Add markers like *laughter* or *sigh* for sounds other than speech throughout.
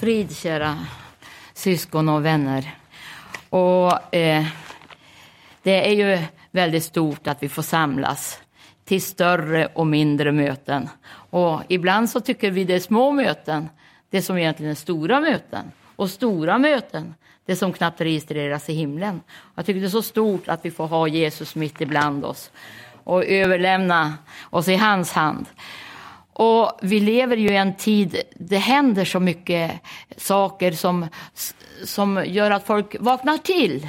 Frid, kära syskon och vänner. Och, eh, det är ju väldigt stort att vi får samlas till större och mindre möten. Och ibland så tycker vi det är små möten, det som egentligen är stora möten. Och stora möten, det som knappt registreras i himlen. Jag tycker det är så stort att vi får ha Jesus mitt ibland oss och överlämna oss i hans hand. Och vi lever ju i en tid, det händer så mycket saker som, som gör att folk vaknar till.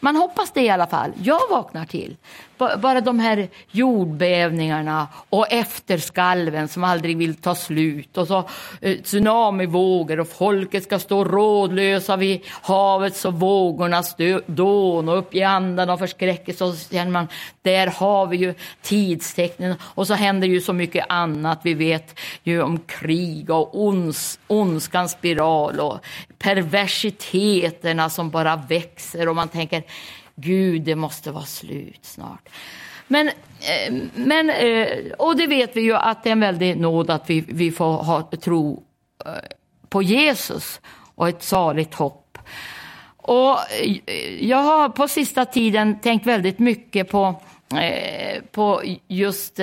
Man hoppas det i alla fall. Jag vaknar till. Bara de här jordbävningarna och efterskalven som aldrig vill ta slut och så eh, tsunamivågor och folket ska stå rådlösa vid havets och vågornas dån och upp i andan av förskräckelse. Och så känner man där har vi ju tidstecknen. Och så händer ju så mycket annat. Vi vet ju om krig och ons, ondskans spiral och perversiteterna som bara växer. Och man tänker Gud, det måste vara slut snart. Men, eh, men, eh, och det vet vi ju att det är en väldig nåd att vi, vi får ha tro eh, på Jesus och ett saligt hopp. Och jag har på sista tiden tänkt väldigt mycket på, på just,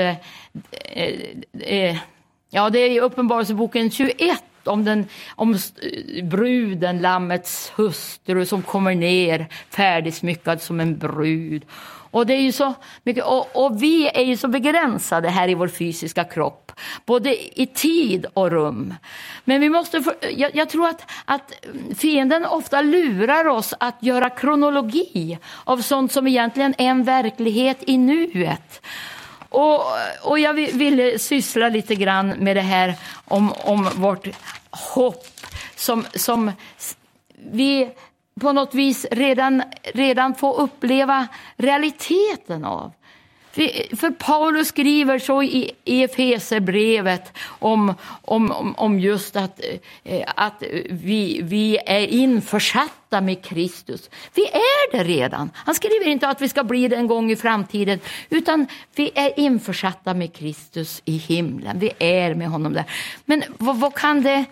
ja det är i Uppenbarelseboken 21 om, den, om eh, bruden, lammets hustru som kommer ner färdigsmyckad som en brud. Och, det är ju så mycket, och, och, vi är ju så begränsade här i vår fysiska kropp, både i tid och rum. Men vi måste, för, jag, jag, tror att, att fienden ofta lurar oss att göra kronologi av sånt som egentligen är en verklighet i nuet. Och, och jag ville syssla lite grann med det här om, om vårt hopp som, som vi på något vis redan, redan får uppleva realiteten av. För Paulus skriver så i Efeserbrevet om, om, om just att, eh, att vi, vi är införsatta med Kristus. Vi är det redan. Han skriver inte att vi ska bli det en gång i framtiden, utan vi är införsatta med Kristus i himlen. Vi är med honom där. Men vad, vad kan det...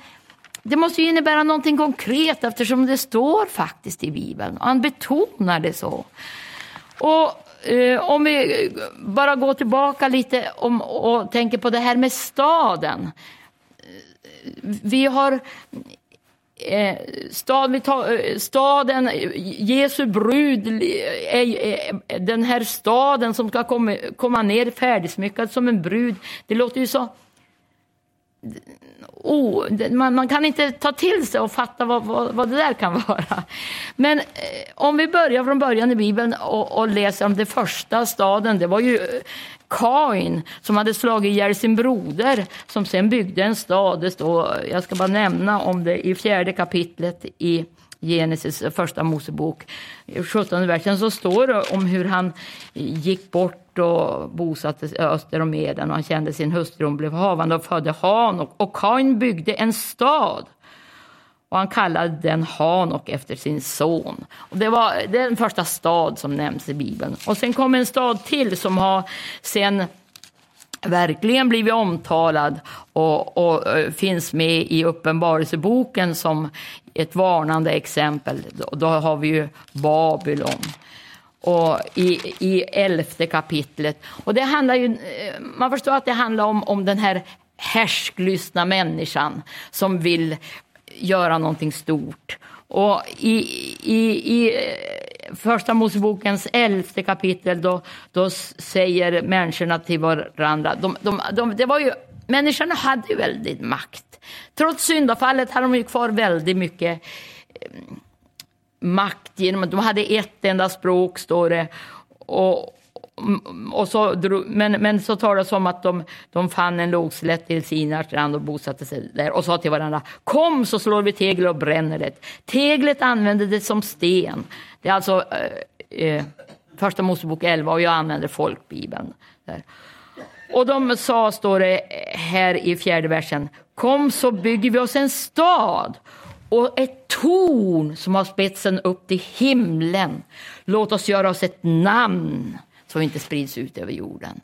Det måste ju innebära någonting konkret eftersom det står faktiskt i Bibeln. Han betonar det så. Och eh, om vi bara går tillbaka lite om, och tänker på det här med staden. Eh, vi har eh, stad, vi tar, eh, staden, Jesu brud, eh, är, den här staden som ska komma, komma ner färdigsmyckad som en brud. Det låter ju så oh, man, man, kan inte ta till sig och fatta vad, vad, vad det där kan *laughs* vara. Men eh, om vi börjar från början i Bibeln och, och, läser om den första staden, det var ju eh, Kain som hade slagit ihjäl sin broder som sen byggde en stad. Det står, jag ska bara nämna om det i fjärde kapitlet i Genesis första Mosebok, 17 versen, så står det om hur han gick bort och bosatte sig öster om Eden och han kände sin hustru, hon blev havande och födde Hanok. Och Kain byggde en stad och han kallade den Hanok efter sin son. Och det var den första stad som nämns i Bibeln. Och sen kom en stad till som har sen verkligen blivit omtalad och, och, och, finns med i Uppenbarelseboken som ett varnande exempel. Då, då har vi ju Babylon och i, i elfte kapitlet. Och det handlar ju, eh, man förstår att det handlar om, om den här härsklystna människan som vill göra någonting stort. Och i, i, i eh, första Mosebokens elfte kapitel då, då säger människorna till varandra, de, de, de, det var ju, människorna hade ju väldigt makt. Trots syndafallet hade de ju kvar väldigt mycket eh, makt genom att de hade ett enda språk, står det. Och, och så, men, men så talas det om att de, de fann en lågslätt till Sinar strand och bosatte sig där och sa till varandra Kom så slår vi tegel och bränner det. Teglet använde det som sten. Det är alltså eh, eh, första Mosebok 11 och jag använder folkbibeln. Där. Och de sa, står det här i fjärde versen, kom så bygger vi oss en stad och ett torn som har spetsen upp till himlen. Låt oss göra oss ett namn så vi inte sprids ut över jorden.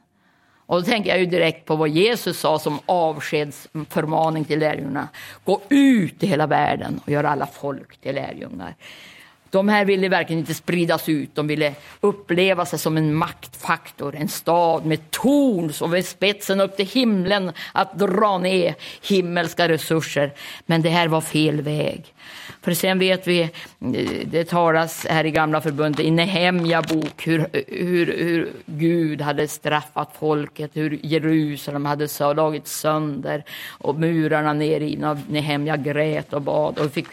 Och då tänker jag ju direkt på vad Jesus sa som avskedsförmaning till lärjungarna. Gå ut i hela världen och gör alla folk till lärjungar. De här ville verkligen inte spridas ut, de ville uppleva sig som en maktfaktor, en stad med torn som vid spetsen upp till himlen att dra ner himmelska resurser. Men det här var fel väg. För sen vet vi, eh, det talas här i gamla förbundet i Nehemja bok hur, hur, hur Gud hade straffat folket, hur Jerusalem hade slagit sönder och murarna nerrivna. Nehemja grät och bad och fick,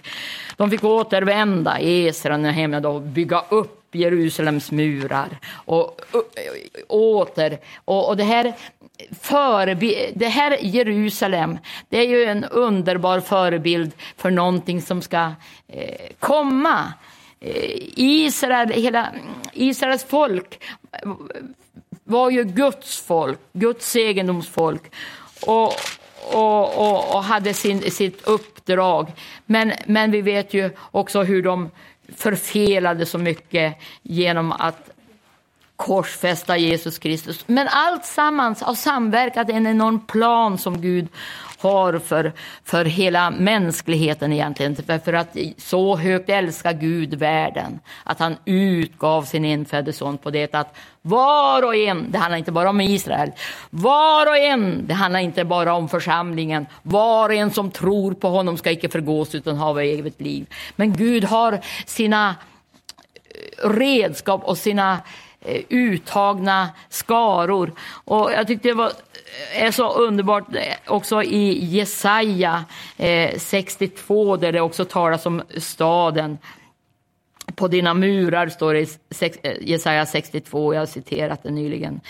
de fick återvända, Esra och Nehemja då, bygga upp Jerusalems murar och, och, åter. Och, och det här det här Jerusalem, det är ju en underbar förebild för någonting som ska eh, komma. Eh, Israel, hela Israels folk var ju Guds folk, Guds egendomsfolk. Och, och, och, och hade sin, sitt uppdrag. Men, men vi vet ju också hur de förfelade så mycket genom att korsfästa Jesus Kristus. Men allt sammans har samverkat i en enorm plan som Gud har för, för hela mänskligheten egentligen. För, att så högt älskar Gud världen att han utgav sin enfödde son på det att var och en, det handlar inte bara om Israel, var och en, det handlar inte bara om församlingen, var och en som tror på honom ska icke förgås utan ha evigt liv. Men Gud har sina eh, redskap och sina Eh, uttagna skaror. Och jag tyckte det var, eh, är så underbart eh, också i Jesaja eh, 62 där det också talas om staden. På dina murar står det i Jesaja 62, jag har citerat det nyligen.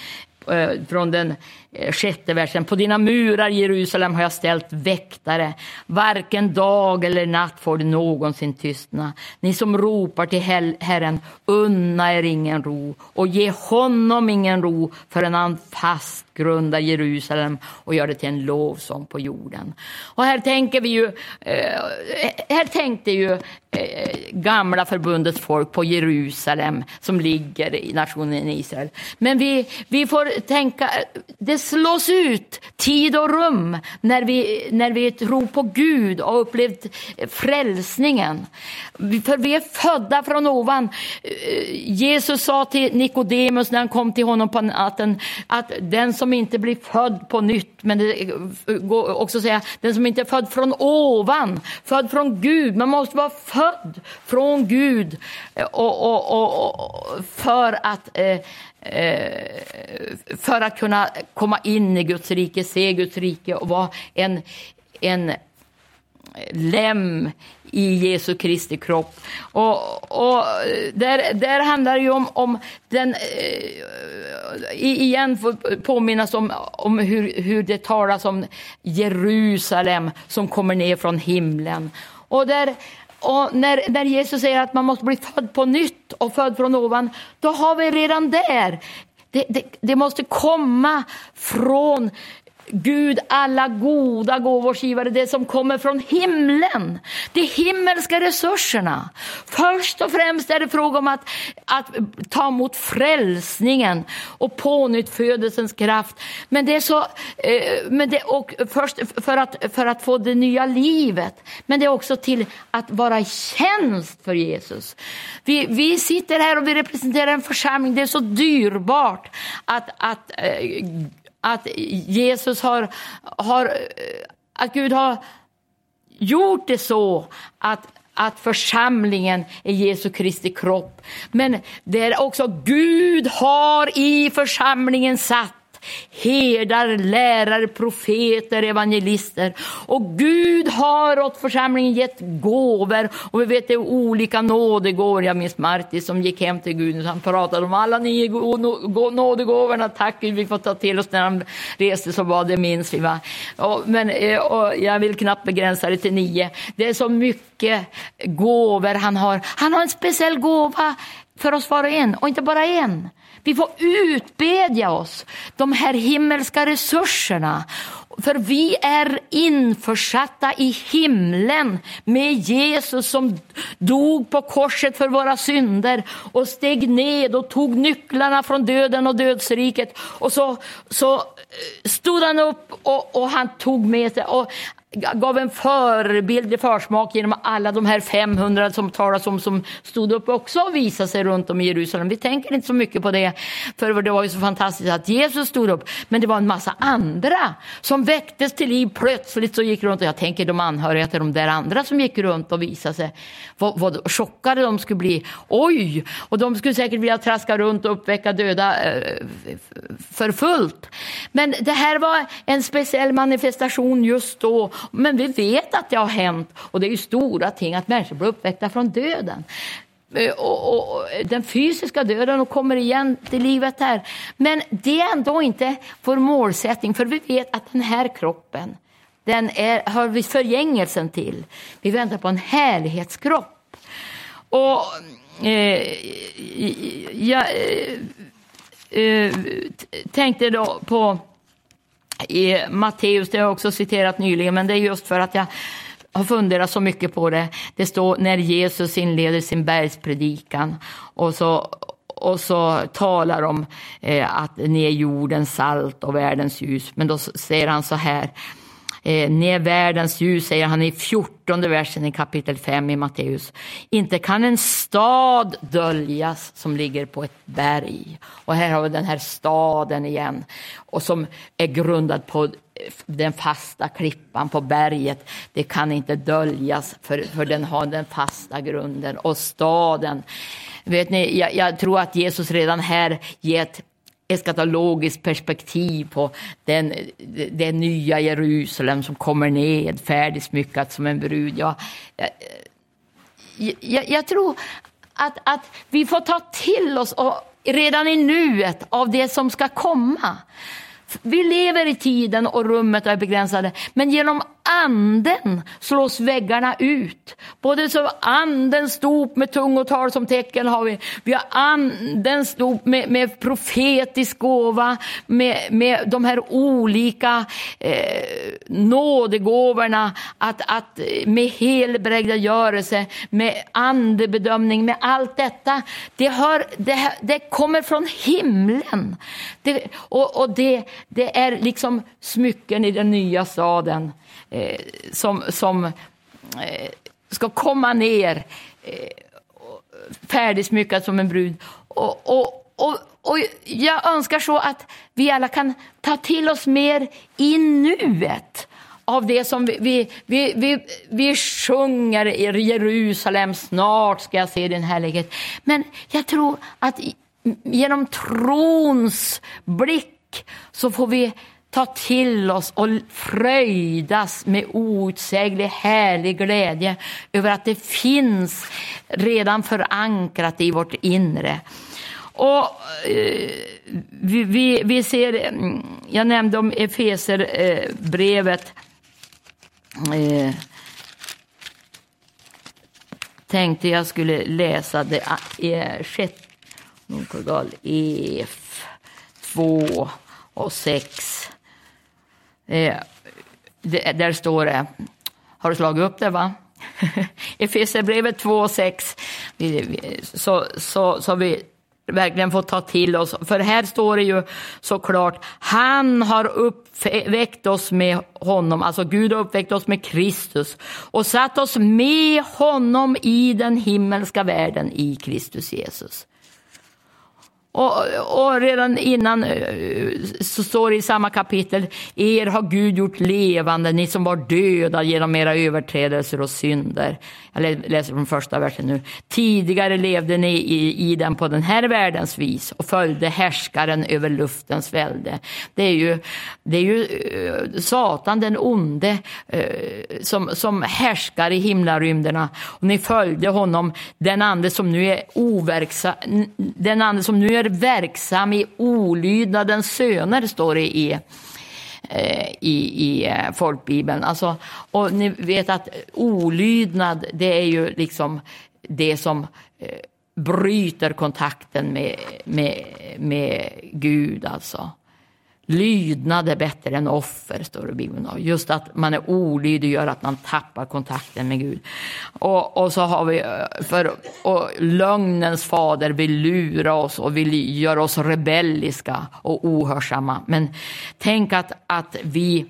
Eh, från den eh, sjätte versen. På dina murar, Jerusalem, har jag ställt väktare. Varken dag eller natt får du någonsin tystna. Ni som ropar till Herren, unna er ingen ro och ge honom ingen ro förrän han fastgrundar Jerusalem och gör det till en lovsång på jorden. Och här tänker vi ju, eh, här tänkte ju eh, gamla förbundets folk på Jerusalem som ligger i nationen Israel. Men vi, vi får tänka, det slås ut tid och rum när vi, när vi tror på Gud och upplevt frälsningen. För vi är födda från ovan. Eh, Jesus sa till Nikodemus när han kom till honom på natten att den som inte blir född på nytt, men det går också säga den som inte är född från ovan, född från Gud. Man måste vara född från Gud eh, och, och, och, och för att eh, eh, för att kunna komma in i Guds rike, se Guds rike och vara en, en lem i Jesu Kristi kropp. Och, och där, där handlar det ju om, om den, eh, igen får påminnas om, om hur, hur det talas om Jerusalem som kommer ner från himlen. Och där och när, när Jesus säger att man måste bli född på nytt och född från ovan, då har vi redan där. Det, det, det måste komma från Gud, alla goda gåvors givare, det som kommer från himlen. De himmelska resurserna. Först och främst är det fråga om att, att ta emot frälsningen och pånyttfödelsens kraft. Men det är så, eh, men det, och först för att, för att få det nya livet. Men det är också till att vara i tjänst för Jesus. Vi, vi sitter här och vi representerar en församling, det är så dyrbart att, att eh, att Jesus har, har, att Gud har gjort det så att att församlingen är Jesu Kristi kropp. Men det är också Gud har i församlingen satt herdar, lärare, profeter, evangelister. Och Gud har åt församlingen gett gåvor och vi vet det är olika nådegåvor. Jag minns Marti som gick hem till Gud och han pratade om alla nio nådegåvorna. Tack Gud, vi får ta till oss när han reste så var det minns vi. Va? Och, men, eh, och jag vill knappt begränsa det till nio. Det är så mycket gåvor han har. Han har en speciell gåva för oss var och en och inte bara en. Vi får utbedja oss de här himmelska resurserna. För vi är införsatta i himlen med Jesus som dog på korset för våra synder och steg ned och tog nycklarna från döden och dödsriket. Och så, så eh, stod han upp och, och han tog med sig. Och gav en förebildlig försmak genom alla de här 500 som talas om som stod upp också och visade sig runt om i Jerusalem. Vi tänker inte så mycket på det, för det var ju så fantastiskt att Jesus stod upp. Men det var en massa andra som väcktes till liv plötsligt och gick runt. Och jag tänker de anhöriga till de där andra som gick runt och visade sig. Vad, vad chockade de skulle bli. Oj! Och de skulle säkert vilja traska runt och uppväcka döda eh, för fullt. Men det här var en speciell manifestation just då men vi vet att det har hänt och det är ju stora ting att människor blir uppväckta från döden. Eh, och, och, och, den fysiska döden och kommer igen till livet här. Men det är ändå inte vår målsättning, för vi vet att den här kroppen, den är, hör vi förgängelsen till. Vi väntar på en härlighetskropp. Och eh, jag eh, eh tänkte då på i Matteus, det har jag också citerat nyligen, men det är just för att jag har funderat så mycket på det. Det står när Jesus inleder sin bergspredikan och så, och så talar om eh, att ni är jordens salt och världens ljus. Men då säger han så här, Eh, ni är världens ljus, säger han i 14 versen i kapitel 5 i Matteus. Inte kan en stad döljas som ligger på ett berg. Och här har vi den här staden igen, och som är grundad på den fasta klippan på berget. Det kan inte döljas, för, för den har den fasta grunden. Och staden, vet ni, jag, jag tror att Jesus redan här gett eskatologiskt perspektiv på den, det nya Jerusalem som kommer ned färdigsmyckat som en brud. Jag, jag, jag tror att, att vi får ta till oss och redan i nuet av det som ska komma. Vi lever i tiden och rummet är begränsade, men genom anden slås väggarna ut. Både så andens dop med tungotal som tecken har vi. Vi har andens dop med, med profetisk gåva, med, med de här olika eh, nådegåvorna, att, att eh, med helbrägdagörelse, med andebedömning, med allt detta. Det, hör, det, det kommer från himlen. Det, och och det, det är liksom smycken i den nya staden eh, som, som eh, ska komma ner eh, färdigsmyckad som en brud. Och, och, och, och jag önskar så att vi alla kan ta till oss mer i nuet av det som vi, vi, vi, vi, vi sjunger i Jerusalem, snart ska jag se din härlighet. Men jag tror att genom trons blick så får vi ta till oss och fröjdas med outsäglig härlig glädje över att det finns redan förankrat i vårt inre. Och eh, vi, vi, vi, ser, mm, jag nämnde om Efeserbrevet. Eh, eh, tänkte jag skulle läsa det i eh, sjätte F 2 och 6. Eh, det, där står det, har du slagit upp det va? *laughs* Efesierbrevet 2 och 6. Så, så, så vi verkligen får ta till oss. För här står det ju såklart, han har uppväckt oss med honom, alltså Gud har uppväckt oss med Kristus och satt oss med honom i den himmelska världen i Kristus Jesus. Och, och, redan innan eh, så står det i samma kapitel, er har Gud gjort levande, ni som var döda genom era överträdelser och synder. Jag läser från första versen nu. Tidigare levde ni i, i den på den här världens vis och följde härskaren över luftens välde. Det är ju, det är ju eh, Satan, den onde, eh, som, som härskar i himlarymderna. Och ni följde honom, den ande som nu är overksam, den ande som nu är verksam i olydnadens söner, står det i eh, i, i eh, folkbibeln. Alltså, och ni vet att olydnad, det är ju liksom det som eh, bryter kontakten med, med, med Gud alltså. Lydnad är bättre än offer, står det i Bibeln. Just att man är olydig gör att man tappar kontakten med Gud. Och, och så har vi, eh, för och lögnens fader vill lura oss och vill göra oss rebelliska och ohörsamma. Men tänk att, att vi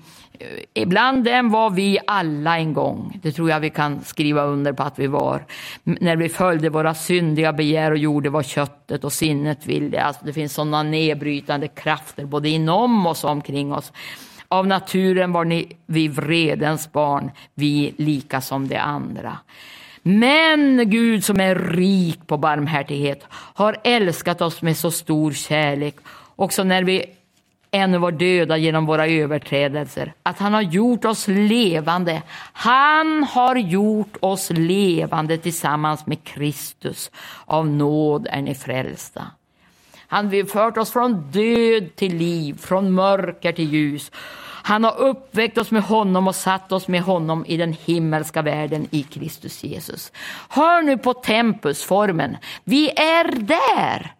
Ibland dem var vi alla en gång. Det tror jag vi kan skriva under på att vi var. När vi följde våra syndiga begär och gjorde vad köttet och sinnet ville. Alltså det finns sådana nedbrytande krafter både inom oss och omkring oss. Av naturen var ni vi vredens barn, vi lika som de andra. Men Gud som är rik på barmhärtighet har älskat oss med så stor kärlek också när vi ännu var döda genom våra överträdelser, att han har gjort oss levande. Han har gjort oss levande tillsammans med Kristus. Av nåd är ni frälsta. Han har fört oss från död till liv, från mörker till ljus. Han har uppväckt oss med honom och satt oss med honom i den himmelska världen i Kristus Jesus. Hör nu på tempusformen. Vi är där.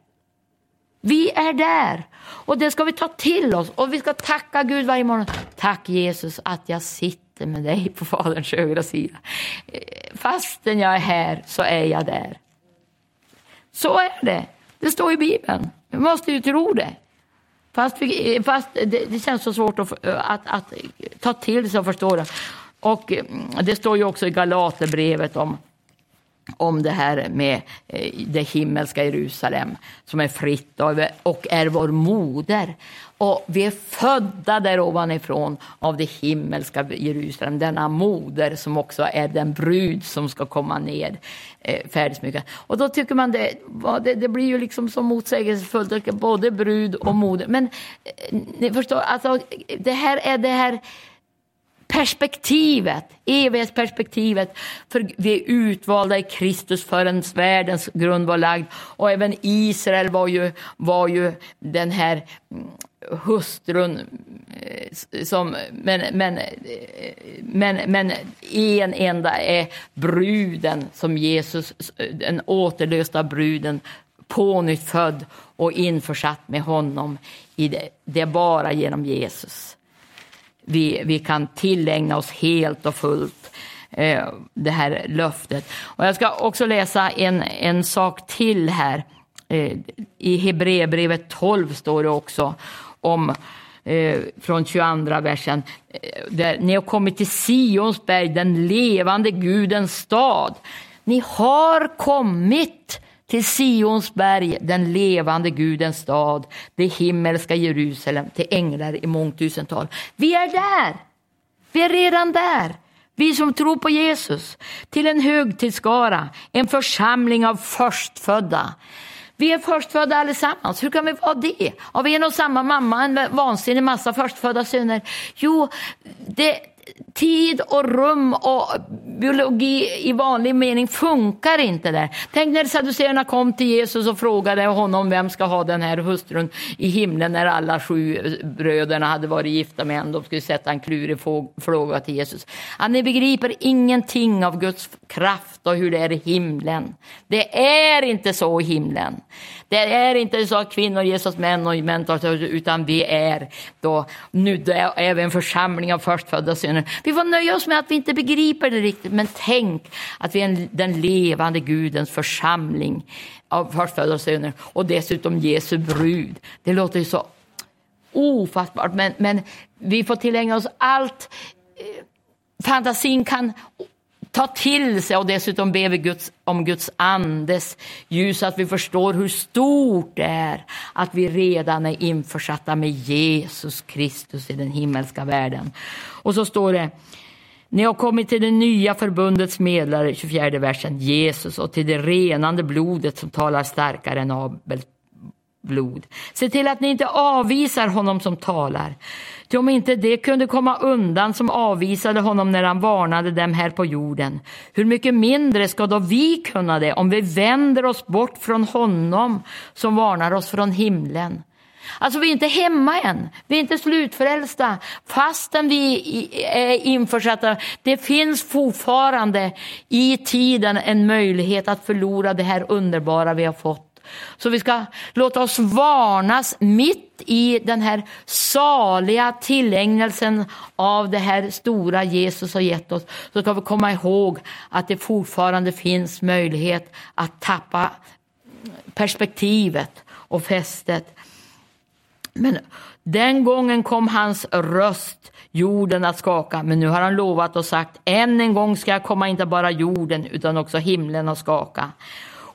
Vi är där. Och det ska vi ta till oss och vi ska tacka Gud varje morgon. Tack Jesus att jag sitter med dig på Faderns högra sida. Eh, fastän jag är här så är jag där. Så är det. Det står i Bibeln. Vi måste ju tro det. Fast, vi, eh, fast det, det, känns så svårt att, eh, att, att, ta till sig och förstå det. Och mm, det står ju också i Galaterbrevet om om det här med eh, det himmelska Jerusalem som är fritt och är vår moder. Och vi är födda där ovanifrån av det himmelska Jerusalem, denna moder som också är den brud som ska komma ner eh, färdigsmyckad. Och då tycker man det, det, det blir ju liksom så motsägelsefullt, både brud och moder. Men eh, ni förstår, alltså, det här är det här perspektivet, evighetsperspektivet. För vi är utvalda i Kristus förrän världens grund var lagd. Och även Israel var ju, var ju den här mm, hustrun eh, som, men, men, eh, men, men en enda är bruden som Jesus, den återlösta bruden pånyttfödd och införsatt med honom i det, det är bara genom Jesus vi, vi kan tillägna oss helt och fullt eh, det här löftet. Och jag ska också läsa en, en sak till här. Eh, I Hebreerbrevet 12 står det också om eh, från 22 versen. Eh, där, ni har kommit till Sionsberg, den levande Gudens stad. Ni har kommit till Sions berg, den levande Gudens stad, det himmelska Jerusalem, till änglar i mångtusental. Vi är där! Vi är redan där. Vi som tror på Jesus, till en högtidsskara, en församling av förstfödda. Vi är förstfödda allesammans. Hur kan vi vara det? Av en och samma mamma, en vansinnig massa förstfödda söner. Jo, det, tid och rum och biologi i vanlig mening funkar inte där. Tänk när saduceerna kom till Jesus och frågade honom vem ska ha den här hustrun i himlen när alla sju eh, bröderna hade varit gifta med en. De skulle sätta en klurig fråga till Jesus. Att ni begriper ingenting av Guds kraft och hur det är i himlen. Det är inte så i himlen. Det är inte så att kvinnor ges oss män och män tar utan vi är då, nu är vi en församling av förstfödda synder söner. Vi får nöja oss med att vi inte begriper det riktigt, men tänk att vi är den levande Gudens församling av förstfödda söner och dessutom Jesu brud. Det låter ju så ofattbart, men, men vi får tillägna oss allt eh, fantasin kan ta till sig och dessutom ber vi Guds, om Guds andes ljus så att vi förstår hur stort det är att vi redan är införsatta med Jesus Kristus i den himmelska världen. Och så står det ni har kommit till det nya förbundets medlare, 24 versen, Jesus och till det renande blodet som talar starkare än Abels blod. Se till att ni inte avvisar honom som talar. Ty om inte det kunde komma undan som avvisade honom när han varnade dem här på jorden, hur mycket mindre ska då vi kunna det om vi vänder oss bort från honom som varnar oss från himlen? Alltså vi är inte hemma än, vi är inte slutfrälsta fastän vi är införsatta. Det finns fortfarande i tiden en möjlighet att förlora det här underbara vi har fått. Så vi ska låta oss varnas mitt i den här saliga tillägnelsen av det här stora Jesus har gett oss. Så ska vi komma ihåg att det fortfarande finns möjlighet att tappa perspektivet och fästet. Men den gången kom hans röst jorden att skaka, men nu har han lovat och sagt än en gång ska jag komma inte bara jorden utan också himlen att skaka.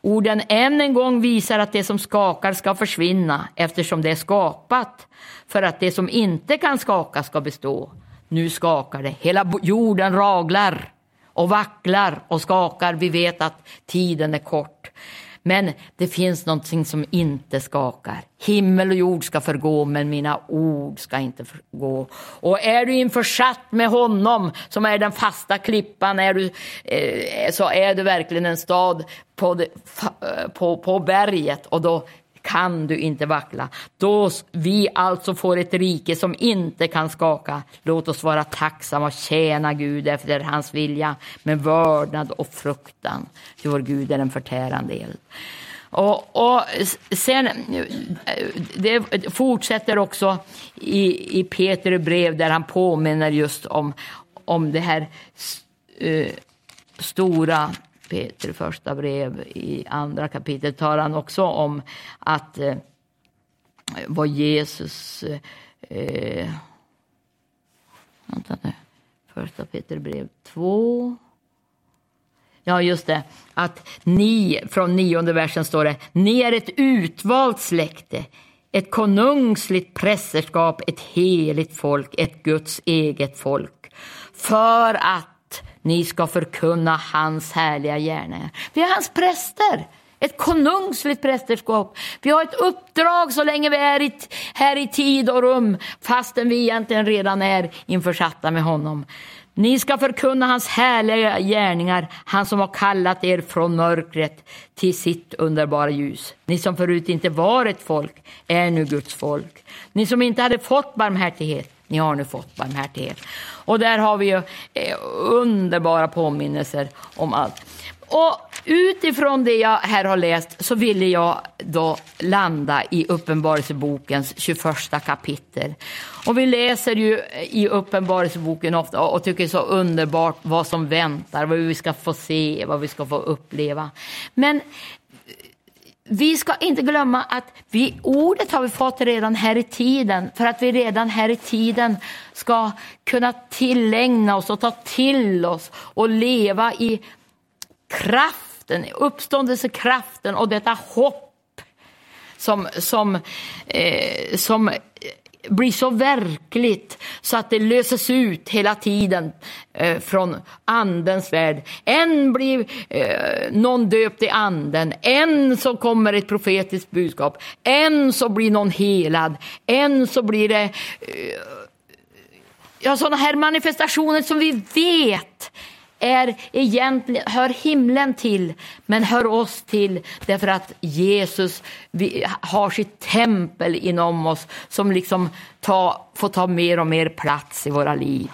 Orden än en gång visar att det som skakar ska försvinna eftersom det är skapat för att det som inte kan skaka ska bestå. Nu skakar det, hela jorden raglar och vacklar och skakar. Vi vet att tiden är kort. Men det finns någonting som inte skakar. Himmel och jord ska förgå, men mina ord ska inte förgå. Och är du införsatt med honom, som är den fasta klippan, är du, eh, så är du verkligen en stad på, det, eh, på, på berget. Och då kan du inte vackla. Då vi alltså får ett rike som inte kan skaka. Låt oss vara tacksamma och tjäna Gud efter hans vilja med vördnad och fruktan. Ty vår Gud är en förtärande eld. Och, och, sen, eh, det fortsätter också i, i Peter brev där han påminner just om, om det här uh, stora Peter första brev i andra kapitlet talar han också om att eh, vad Jesus eh, vänta nu, första Peter brev 2 Ja, just det. Att ni, från nionde versen står det, ni är ett utvalt släkte, ett konungsligt prästerskap, ett heligt folk, ett Guds eget folk. För att ni ska förkunna hans härliga gärningar. Vi är hans präster. Ett konungsligt prästerskap. Vi har ett uppdrag så länge vi är här i tid och rum, fastän vi egentligen redan är införsatta med honom. Ni ska förkunna hans härliga gärningar, han som har kallat er från mörkret till sitt underbara ljus. Ni som förut inte var ett folk är nu Guds folk. Ni som inte hade fått barmhärtighet, ni har nu fått barmhärtighet. Och där har vi ju eh, underbara påminnelser om allt. Och utifrån det jag här har läst så ville jag då landa i Uppenbarelsebokens 21 kapitel. Och vi läser ju i Uppenbarelseboken ofta och tycker det är så underbart vad som väntar, vad vi ska få se, vad vi ska få uppleva. Men vi ska inte glömma att vi, ordet har vi fått redan här i tiden för att vi redan här i tiden ska kunna tillägna oss och ta till oss och leva i kraften, uppståndelsekraften och detta hopp som, som, eh, som blir så verkligt så att det löses ut hela tiden eh, från andens värld. En blir eh, någon döpt i anden, en så kommer ett profetiskt budskap, en så blir någon helad, en så blir det eh, ja, sådana här manifestationer som vi vet är egentligen, hör himlen till, men hör oss till därför att Jesus har sitt tempel inom oss som liksom ta, får ta mer och mer plats i våra liv.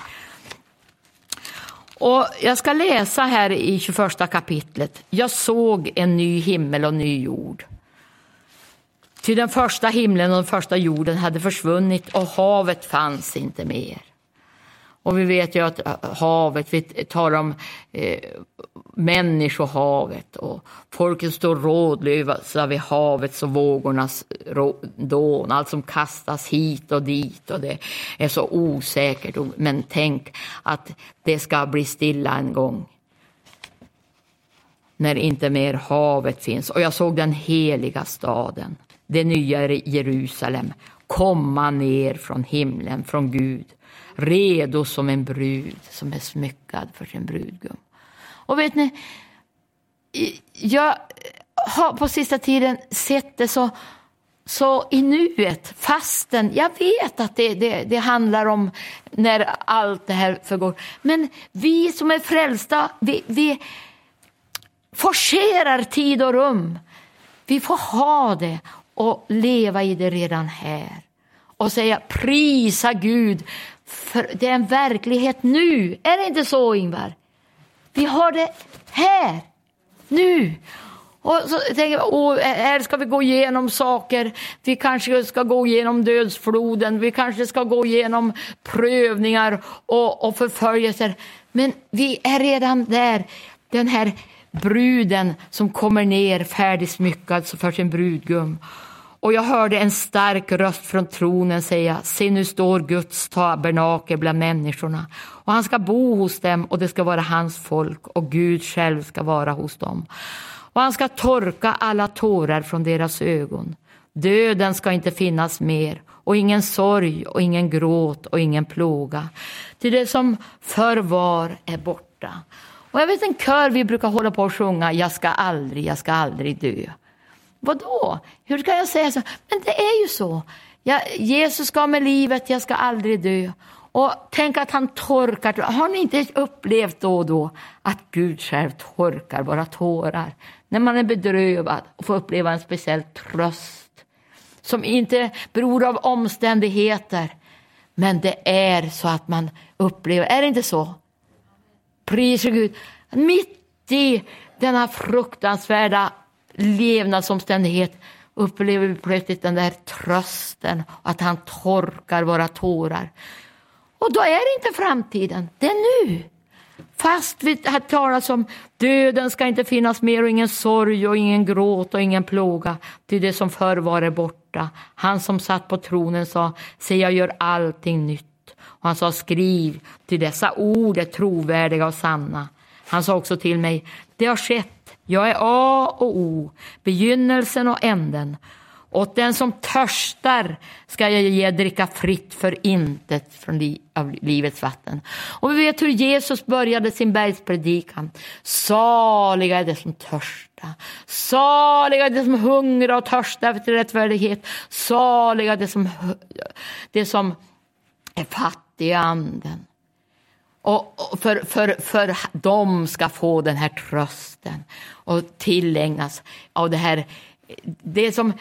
Och jag ska läsa här i 21 kapitlet. Jag såg en ny himmel och ny jord. Till den första himlen och den första jorden hade försvunnit och havet fanns inte mer. Och vi vet ju att äh, havet, vi talar om eh, människohavet och folken står rådlösa vid havets och vågornas dån. Allt som kastas hit och dit och det är så osäkert. Men tänk att det ska bli stilla en gång. När inte mer havet finns. Och jag såg den heliga staden, det nya Jerusalem, komma ner från himlen, från Gud redo som en brud som är smyckad för sin brudgum. Och vet ni, jag har på sista tiden sett det så, så i nuet, fastän jag vet att det, det, det handlar om när allt det här förgår. Men vi som är frälsta, vi, vi forcerar tid och rum. Vi får ha det och leva i det redan här. Och säga prisa Gud, för det är en verklighet nu. Är det inte så Ingvar? Vi har det här, nu. Och så tänker jag, åh, här ska vi gå igenom saker. Vi kanske ska gå igenom dödsfloden, vi kanske ska gå igenom prövningar och, och förföljelser. Men vi är redan där. Den här bruden som kommer ner färdigsmyckad för sin brudgum. Och jag hörde en stark röst från tronen säga, se nu står Guds tabernakel bland människorna och han ska bo hos dem och det ska vara hans folk och Gud själv ska vara hos dem. Och han ska torka alla tårar från deras ögon. Döden ska inte finnas mer och ingen sorg och ingen gråt och ingen plåga. Till det som förr var är borta. Och jag vet en kör vi brukar hålla på och sjunga, jag ska aldrig, jag ska aldrig dö. Vadå? Hur ska jag säga så? Men det är ju så. Jag, Jesus gav mig livet, jag ska aldrig dö. Och tänk att han torkar. Har ni inte upplevt då och då att Gud själv torkar våra tårar? När man är bedrövad och får uppleva en speciell tröst som inte beror av omständigheter. Men det är så att man upplever, är det inte så? Pris Gud. Mitt i denna fruktansvärda levnadsomständighet upplever vi plötsligt den där trösten, att han torkar våra tårar. Och då är det inte framtiden, det är nu. Fast vi har talat om döden ska inte finnas mer och ingen sorg och ingen gråt och ingen plåga, till det som förr var är borta. Han som satt på tronen sa, se jag gör allting nytt. Och han sa, skriv, till dessa ord är trovärdiga och sanna. Han sa också till mig, det har skett jag är A och O, begynnelsen och änden. Åt den som törstar ska jag ge dricka fritt för intet från li av livets vatten. Och vi vet hur Jesus började sin bergspredikan. Saliga är de som törstar. Saliga är de som hungrar och törstar efter rättfärdighet. Saliga är de som, de som är fattiga i anden. Och för, för, för de ska få den här trösten och tillägnas av det här. Det som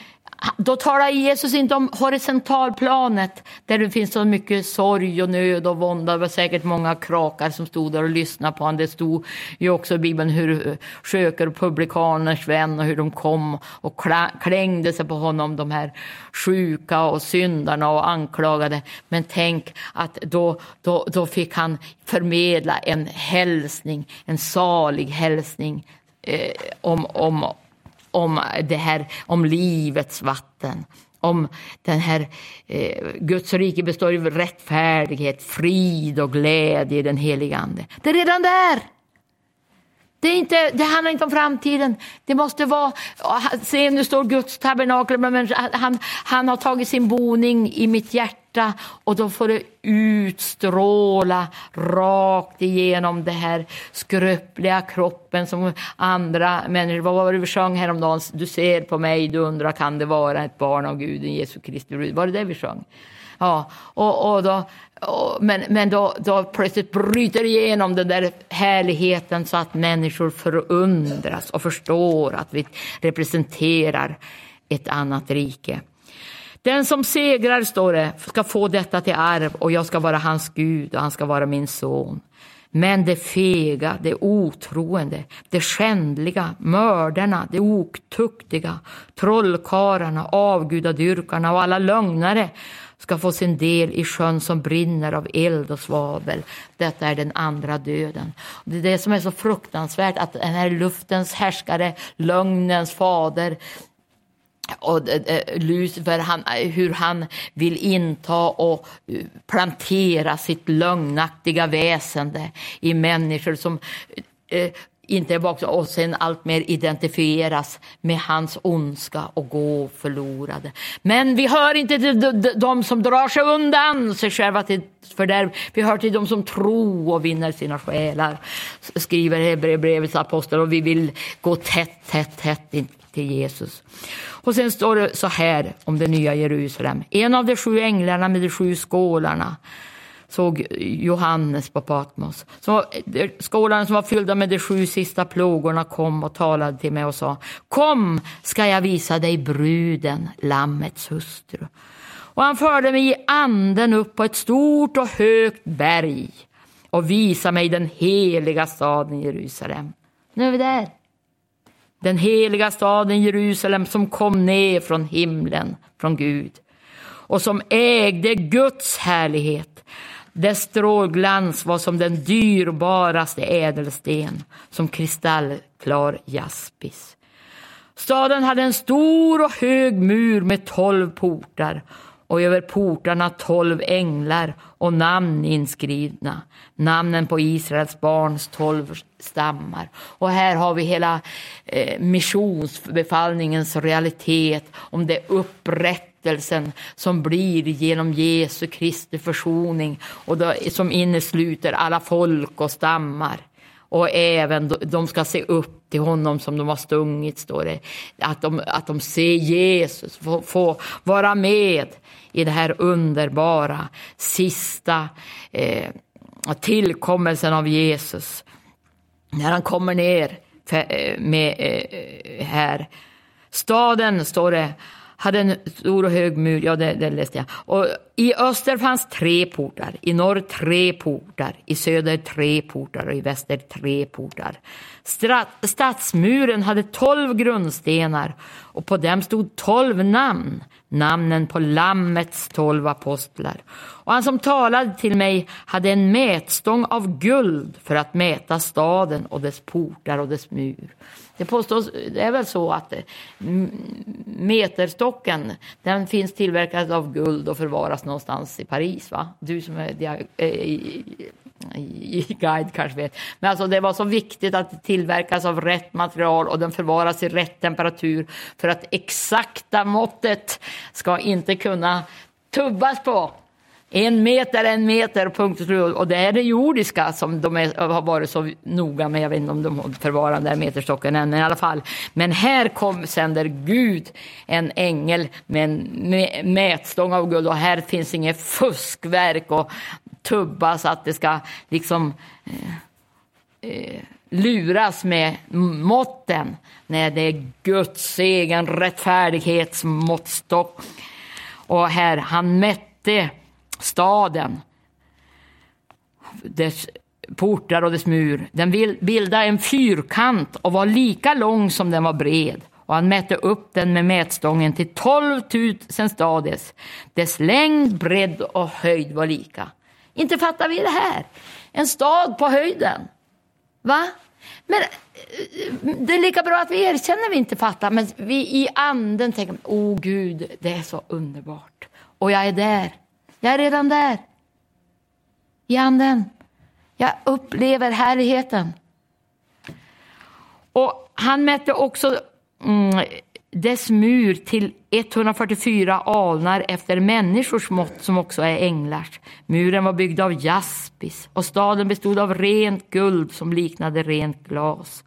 då talar Jesus inte om horisontalplanet där det finns så mycket sorg och nöd och vånda. Det var säkert många krakar som stod där och lyssnade på honom. Det stod ju också i Bibeln hur sköker och publikaners vän och hur de kom och klängde sig på honom, de här sjuka och syndarna och anklagade. Men tänk att då, då, då fick han förmedla en hälsning, en salig hälsning eh, om, om, om det här, om livets vatten. Om den här, eh, Guds rike består av rättfärdighet, frid och glädje i den heliga Ande. Det är redan där! Det, är inte, det handlar inte om framtiden. Det måste vara, se nu står Guds tabernakel, men han, han har tagit sin boning i mitt hjärta och då får det utstråla rakt igenom det här skröpliga kroppen som andra människor, vad var det vi sjöng häromdagen? Du ser på mig, du undrar kan det vara ett barn av Gud, Jesu Kristi Var det det vi sjöng? Ja, och, och då, och, men men då, då plötsligt bryter igenom den där härligheten så att människor förundras och förstår att vi representerar ett annat rike. Den som segrar, står det, ska få detta till arv och jag ska vara hans Gud och han ska vara min son. Men det fega, det otroende, det skändliga, mördarna, det otuktiga, trollkarlarna, avgudadyrkarna och alla lögnare ska få sin del i sjön som brinner av eld och svavel. Detta är den andra döden. Det är det som är så fruktansvärt, att den här luftens härskare, lögnens fader, och eh, eh, Lucifer, han, eh, hur han vill inta och plantera sitt lögnaktiga väsende i människor som eh, inte är bakom och sen allt mer identifieras med hans ondska och gå förlorade. Men vi hör inte till de som drar sig undan sig själva till fördärv. Vi hör till de som tror och vinner sina själar, skriver Hebreerbrevets apostel och vi vill gå tätt, tätt, tätt in till Jesus. Och sen står det så här om det nya Jerusalem. En av de sju änglarna med de sju skålarna såg Johannes på Patmos. Så, eh, skålarna som var fyllda med de sju sista plågorna kom och talade till mig och sa Kom ska jag visa dig bruden, Lammets hustru. Och han förde mig i anden upp på ett stort och högt berg och visade mig den heliga staden Jerusalem. Nu är vi där. Den heliga staden Jerusalem som kom ner från himlen, från Gud och som ägde Guds härlighet. Dess strålglans var som den dyrbaraste ädelsten, som kristallklar jaspis. Staden hade en stor och hög mur med tolv portar och över portarna tolv änglar och namn inskrivna. Namnen på Israels barns tolv stammar. Och här har vi hela eh, missionsbefallningens realitet om det upprättelsen som blir genom Jesu Kristi försoning och då, som innesluter alla folk och stammar. Och även de ska se upp till honom som de har stungit, står det. Att de, att de ser Jesus, få, få vara med i det här underbara sista eh, tillkommelsen av Jesus. När han kommer ner för, eh, med, eh, här. Staden, står det, hade en stor och hög mur, ja det, det läste jag. Och I öster fanns tre portar, i norr tre portar, i söder tre portar och i väster tre portar. stadsmuren hade tolv grundstenar och på dem stod tolv namn, namnen på Lammets tolv apostlar. Och han som talade till mig hade en mätstång av guld för att mäta staden och dess portar och dess mur. Det påstås, det är väl så att eh, meterstocken, den finns tillverkad av guld och förvaras någonstans i Paris va? Du som är dia, äh, i, i, guide kanske vet. Men alltså det var så viktigt att det tillverkas av rätt material och den förvaras i rätt temperatur för att exakta måttet ska inte kunna tubbas på. En meter, en meter, punkt och slut. Och det är det jordiska som de är, har varit så noga med. Jag vet inte om de förvarar den där meterstocken än, men i alla fall. Men här kom, sänder Gud en ängel med en mätstång av guld och här finns inget fuskverk och tubba så att det ska liksom eh, eh, luras med måtten. Nej, det är Guds egen rättfärdighetsmåttstock. Och här, han mätte staden, dess portar och dess mur. Den bildade en fyrkant och var lika lång som den var bred. Och han mätte upp den med mätstången till 12 000 stades. Dess längd, bredd och höjd var lika. Inte fattar vi det här. En stad på höjden. Va? Men eh, det är lika bra att vi erkänner vi inte fattar, men vi i anden tänker, åh oh, Gud, det är så underbart. Och jag är där. Jag är redan där. I anden. Jag upplever härligheten. Och han mätte också mm, dess mur till 144 alnar efter människors mått som också är änglars. Muren var byggd av jaspis och staden bestod av rent guld som liknade rent glas.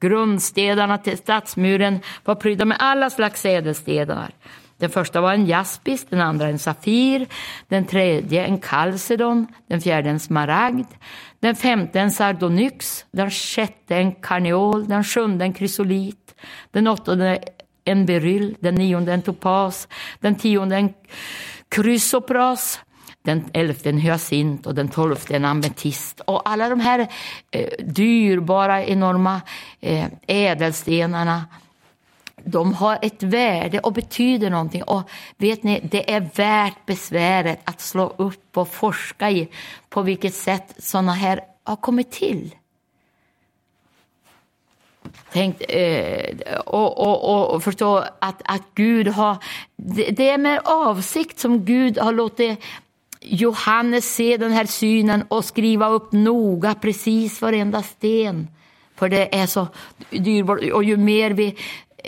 Grundstenarna till stadsmuren var prydda med alla slags ädelstenar. Den första var en jaspis, den andra en safir, den tredje en kalcedon, den fjärde en smaragd, den femte en sardonyx, den sjätte en karneol, den sjunde en krysolit, den åttonde en beryll, den nionde en topas, den tionde en krysopras, den elfte en hyacint och den tolfte en ametist. Och alla de här eh, dyrbara, enorma eh, ädelstenarna de har ett värde och betyder någonting. Och vet ni, det är värt besväret att slå upp och forska i på vilket sätt sådana här har kommit till. Tänk, eh, och, och, och, förstå att, att Gud har... Det är med avsikt som Gud har låtit Johannes se den här synen och skriva upp noga precis varenda sten. För det är så dyrbart. Och ju mer vi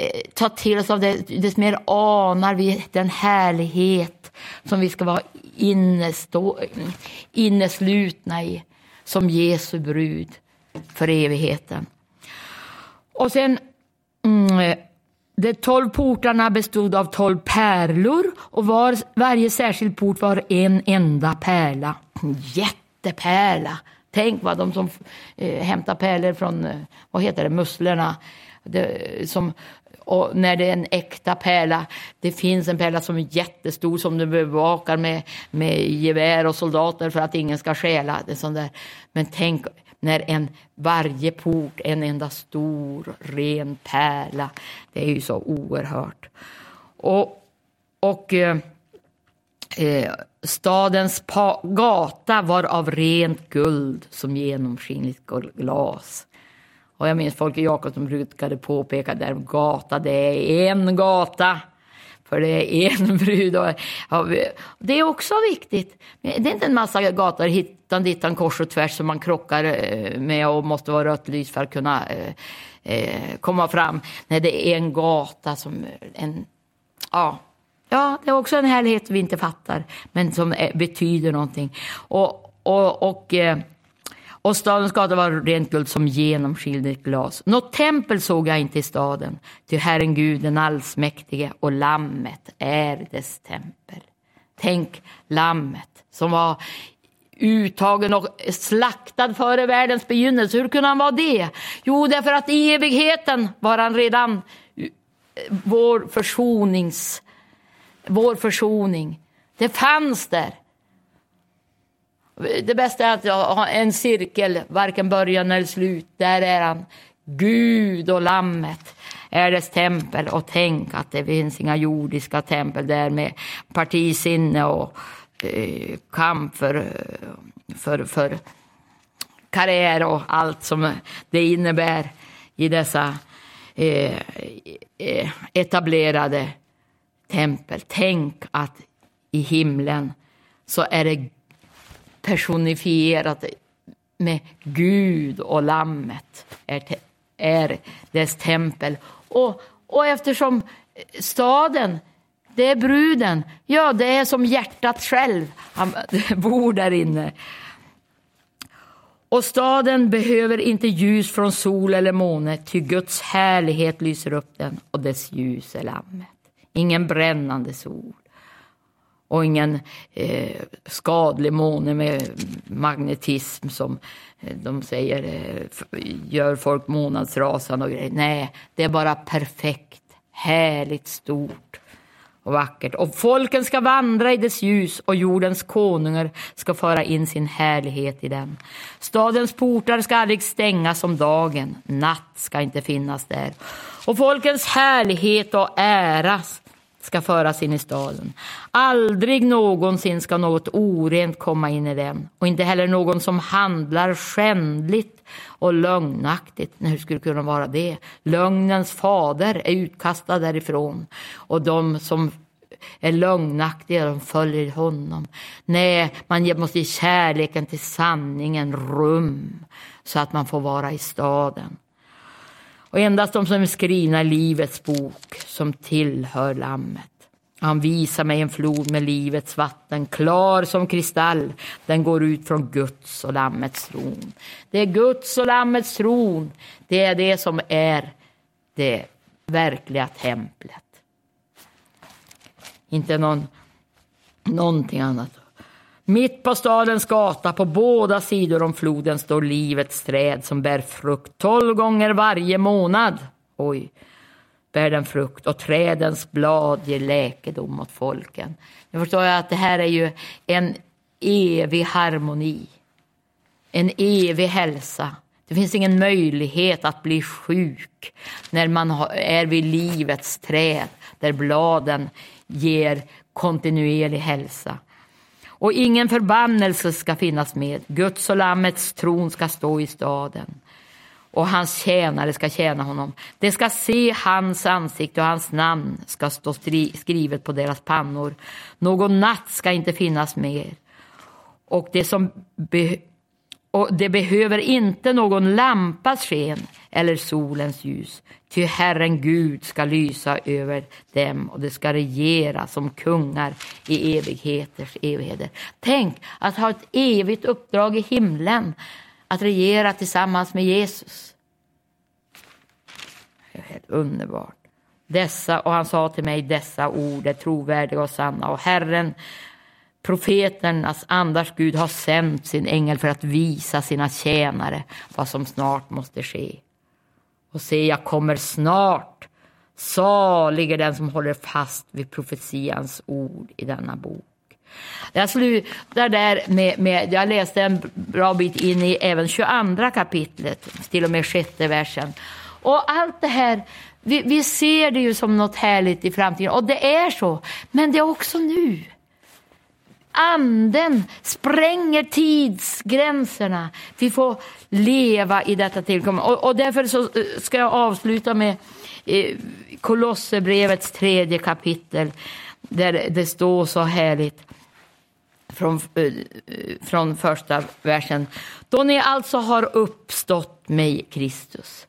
Eh, ta till oss av det, desto mer anar vi den härlighet som vi ska vara innestå, inneslutna i som Jesu brud för evigheten. Och sen, mm, eh, de tolv portarna bestod av tolv pärlor och var, varje särskild port var en enda pärla. En jättepärla. Tänk vad de som eh, hämtar pärlor från, eh, vad heter det, musslorna. Det, som, och när det är en äkta pärla, det finns en pärla som är jättestor som du bevakar med, med gevär och soldater för att ingen ska stjäla. Det sånt där. Men tänk när en, varje port en enda stor ren pärla. Det är ju så oerhört. Och, och eh, eh, stadens gata var av rent guld som genomskinligt glas. Och jag minns Folke Jakobsson brukade påpeka där gata, det är en gata. För det är en *laughs* brud. Och, det är också viktigt. Det är inte en massa gator hittan dittan kors och tvärs som man krockar eh, med och måste vara rött lys för att kunna eh, eh, komma fram. Nej, det är en gata som en, ja, ja, det är också en härlighet vi inte fattar, men som är, betyder någonting. Och, och, och eh, och stadens gator var rent guld som genomskinligt glas. Något tempel såg jag inte i staden, ty Herren Gud den allsmäktige och lammet är dess tempel. Tänk lammet som var uttagen och slaktad före världens begynnelse. Hur kunde han vara det? Jo, därför att i evigheten var han redan eh, vår försonings, vår försoning. Det fanns där. Det bästa är att ha en cirkel, varken början eller slut. Där är han. Gud och lammet är dess tempel. Och tänk att det finns inga jordiska tempel där med partisinne och eh, kamp för, för, för karriär och allt som det innebär i dessa eh, eh etablerade tempel. Tänk att i himlen så är det personifierat med Gud och lammet är, är dess tempel. Och, och eftersom staden, det är bruden, ja det är som hjärtat själv, han *laughs* bor där inne. Och staden behöver inte ljus från sol eller måne, ty Guds härlighet lyser upp den och dess ljus är lammet. Ingen brännande sol och ingen eh, skadlig måne med magnetism som eh, de säger eh, gör folk månadsrasande och grejer. Nej, det är bara perfekt, härligt, stort och vackert. Och folken ska vandra i dess ljus och jordens konungar ska föra in sin härlighet i den. Stadens portar ska aldrig stängas om dagen, natt ska inte finnas där. Och folkens härlighet och äras ska föras in i staden. Aldrig någonsin ska något orent komma in i den och inte heller någon som handlar skändligt och lögnaktigt. Hur skulle det kunna vara det? Lögnens fader är utkastad därifrån och de som är lögnaktiga, de följer honom. Nej, man måste ge kärleken till sanningen rum så att man får vara i staden och endast de som är skrivna i Livets bok som tillhör Lammet. Han visar mig en flod med livets vatten, klar som kristall. Den går ut från Guds och Lammets tron. Det är Guds och Lammets tron. Det är det som är det verkliga templet. Inte någon, någonting annat. Mitt på stadens gata på båda sidor om floden står livets träd som bär frukt tolv gånger varje månad. Oj, bär den frukt och trädens blad ger läkedom åt folken. Nu förstår jag att det här är ju en evig harmoni. En evig hälsa. Det finns ingen möjlighet att bli sjuk när man är vid livets träd där bladen ger kontinuerlig hälsa. Och ingen förbannelse ska finnas med. Guds och Lammets tron ska stå i staden. Och hans tjänare ska tjäna honom. De ska se hans ansikte och hans namn ska stå skrivet på deras pannor. Någon natt ska inte finnas mer. Och det som be och det behöver inte någon lampas sken eller solens ljus. Ty Herren Gud ska lysa över dem och de ska regera som kungar i evigheters evigheter. Tänk att ha ett evigt uppdrag i himlen, att regera tillsammans med Jesus. Det är helt underbart. Dessa, och han sa till mig, dessa ord är trovärdiga och sanna och Herren Profeternas andars Gud har sänt sin ängel för att visa sina tjänare vad som snart måste ske. Och se, jag kommer snart. Salig är den som håller fast vid profetians ord i denna bok. Jag slutar där med, med, jag läste en bra bit in i även 22 kapitlet, till och med sjätte versen. Och allt det här, vi, vi ser det ju som något härligt i framtiden, och det är så, men det är också nu. Anden spränger tidsgränserna. Vi får leva i detta tillkommande. Och, och därför så eh, ska jag avsluta med eh, Kolosserbrevets tredje kapitel där det står så härligt från, eh, från första versen. Då ni alltså har uppstått med Kristus.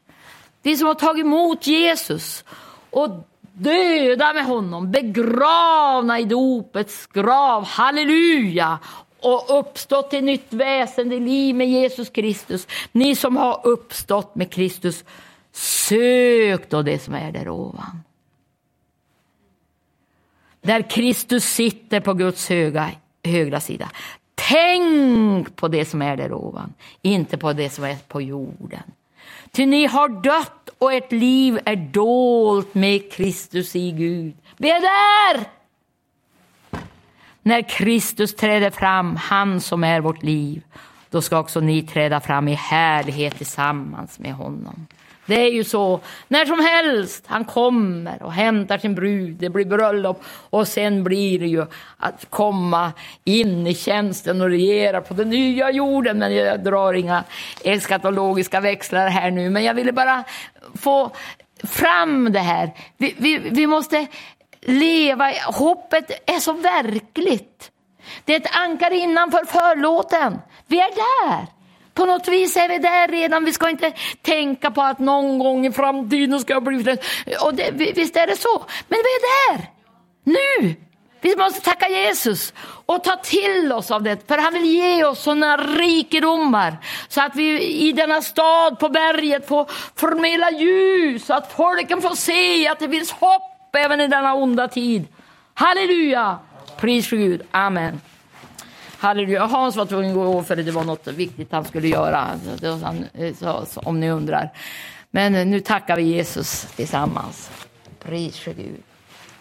Vi som har tagit emot Jesus och döda med honom, begravna i dopets grav, halleluja, och uppstått till nytt väsen liv med Jesus Kristus. Ni som har uppstått med Kristus, sök då det som är där ovan. Där Kristus sitter på Guds höga, högra sida. Tänk på det som är där ovan, inte på det som är på jorden. Ty ni har dött och ert liv är dolt med Kristus i Gud. Vi är där! När Kristus träder fram, han som är vårt liv, då ska också ni träda fram i härlighet tillsammans med honom. Det är ju så, när som helst, han kommer och hämtar sin brud, det blir bröllop och sen blir det ju att komma in i tjänsten och regera på den nya jorden. Men jag drar inga eskatologiska växlar här nu, men jag ville bara få fram det här. Vi, vi, vi måste leva, hoppet är så verkligt. Det är ett ankare innanför förlåten. Vi är där. På något vis är vi där redan. Vi ska inte tänka på att någon gång i framtiden ska jag bli och det, Visst är det så. Men vi är där. Nu. Vi måste tacka Jesus och ta till oss av det, för han vill ge oss sådana rikedomar så att vi i denna stad på berget får förmedla ljus, så att folken får se att det finns hopp även i denna onda tid. Halleluja! Pris för Gud. Amen. Halleluja. Hans var tvungen att gå för det var något viktigt han skulle göra, eh, om ni undrar. Men eh, nu tackar vi Jesus tillsammans. Pris för Gud.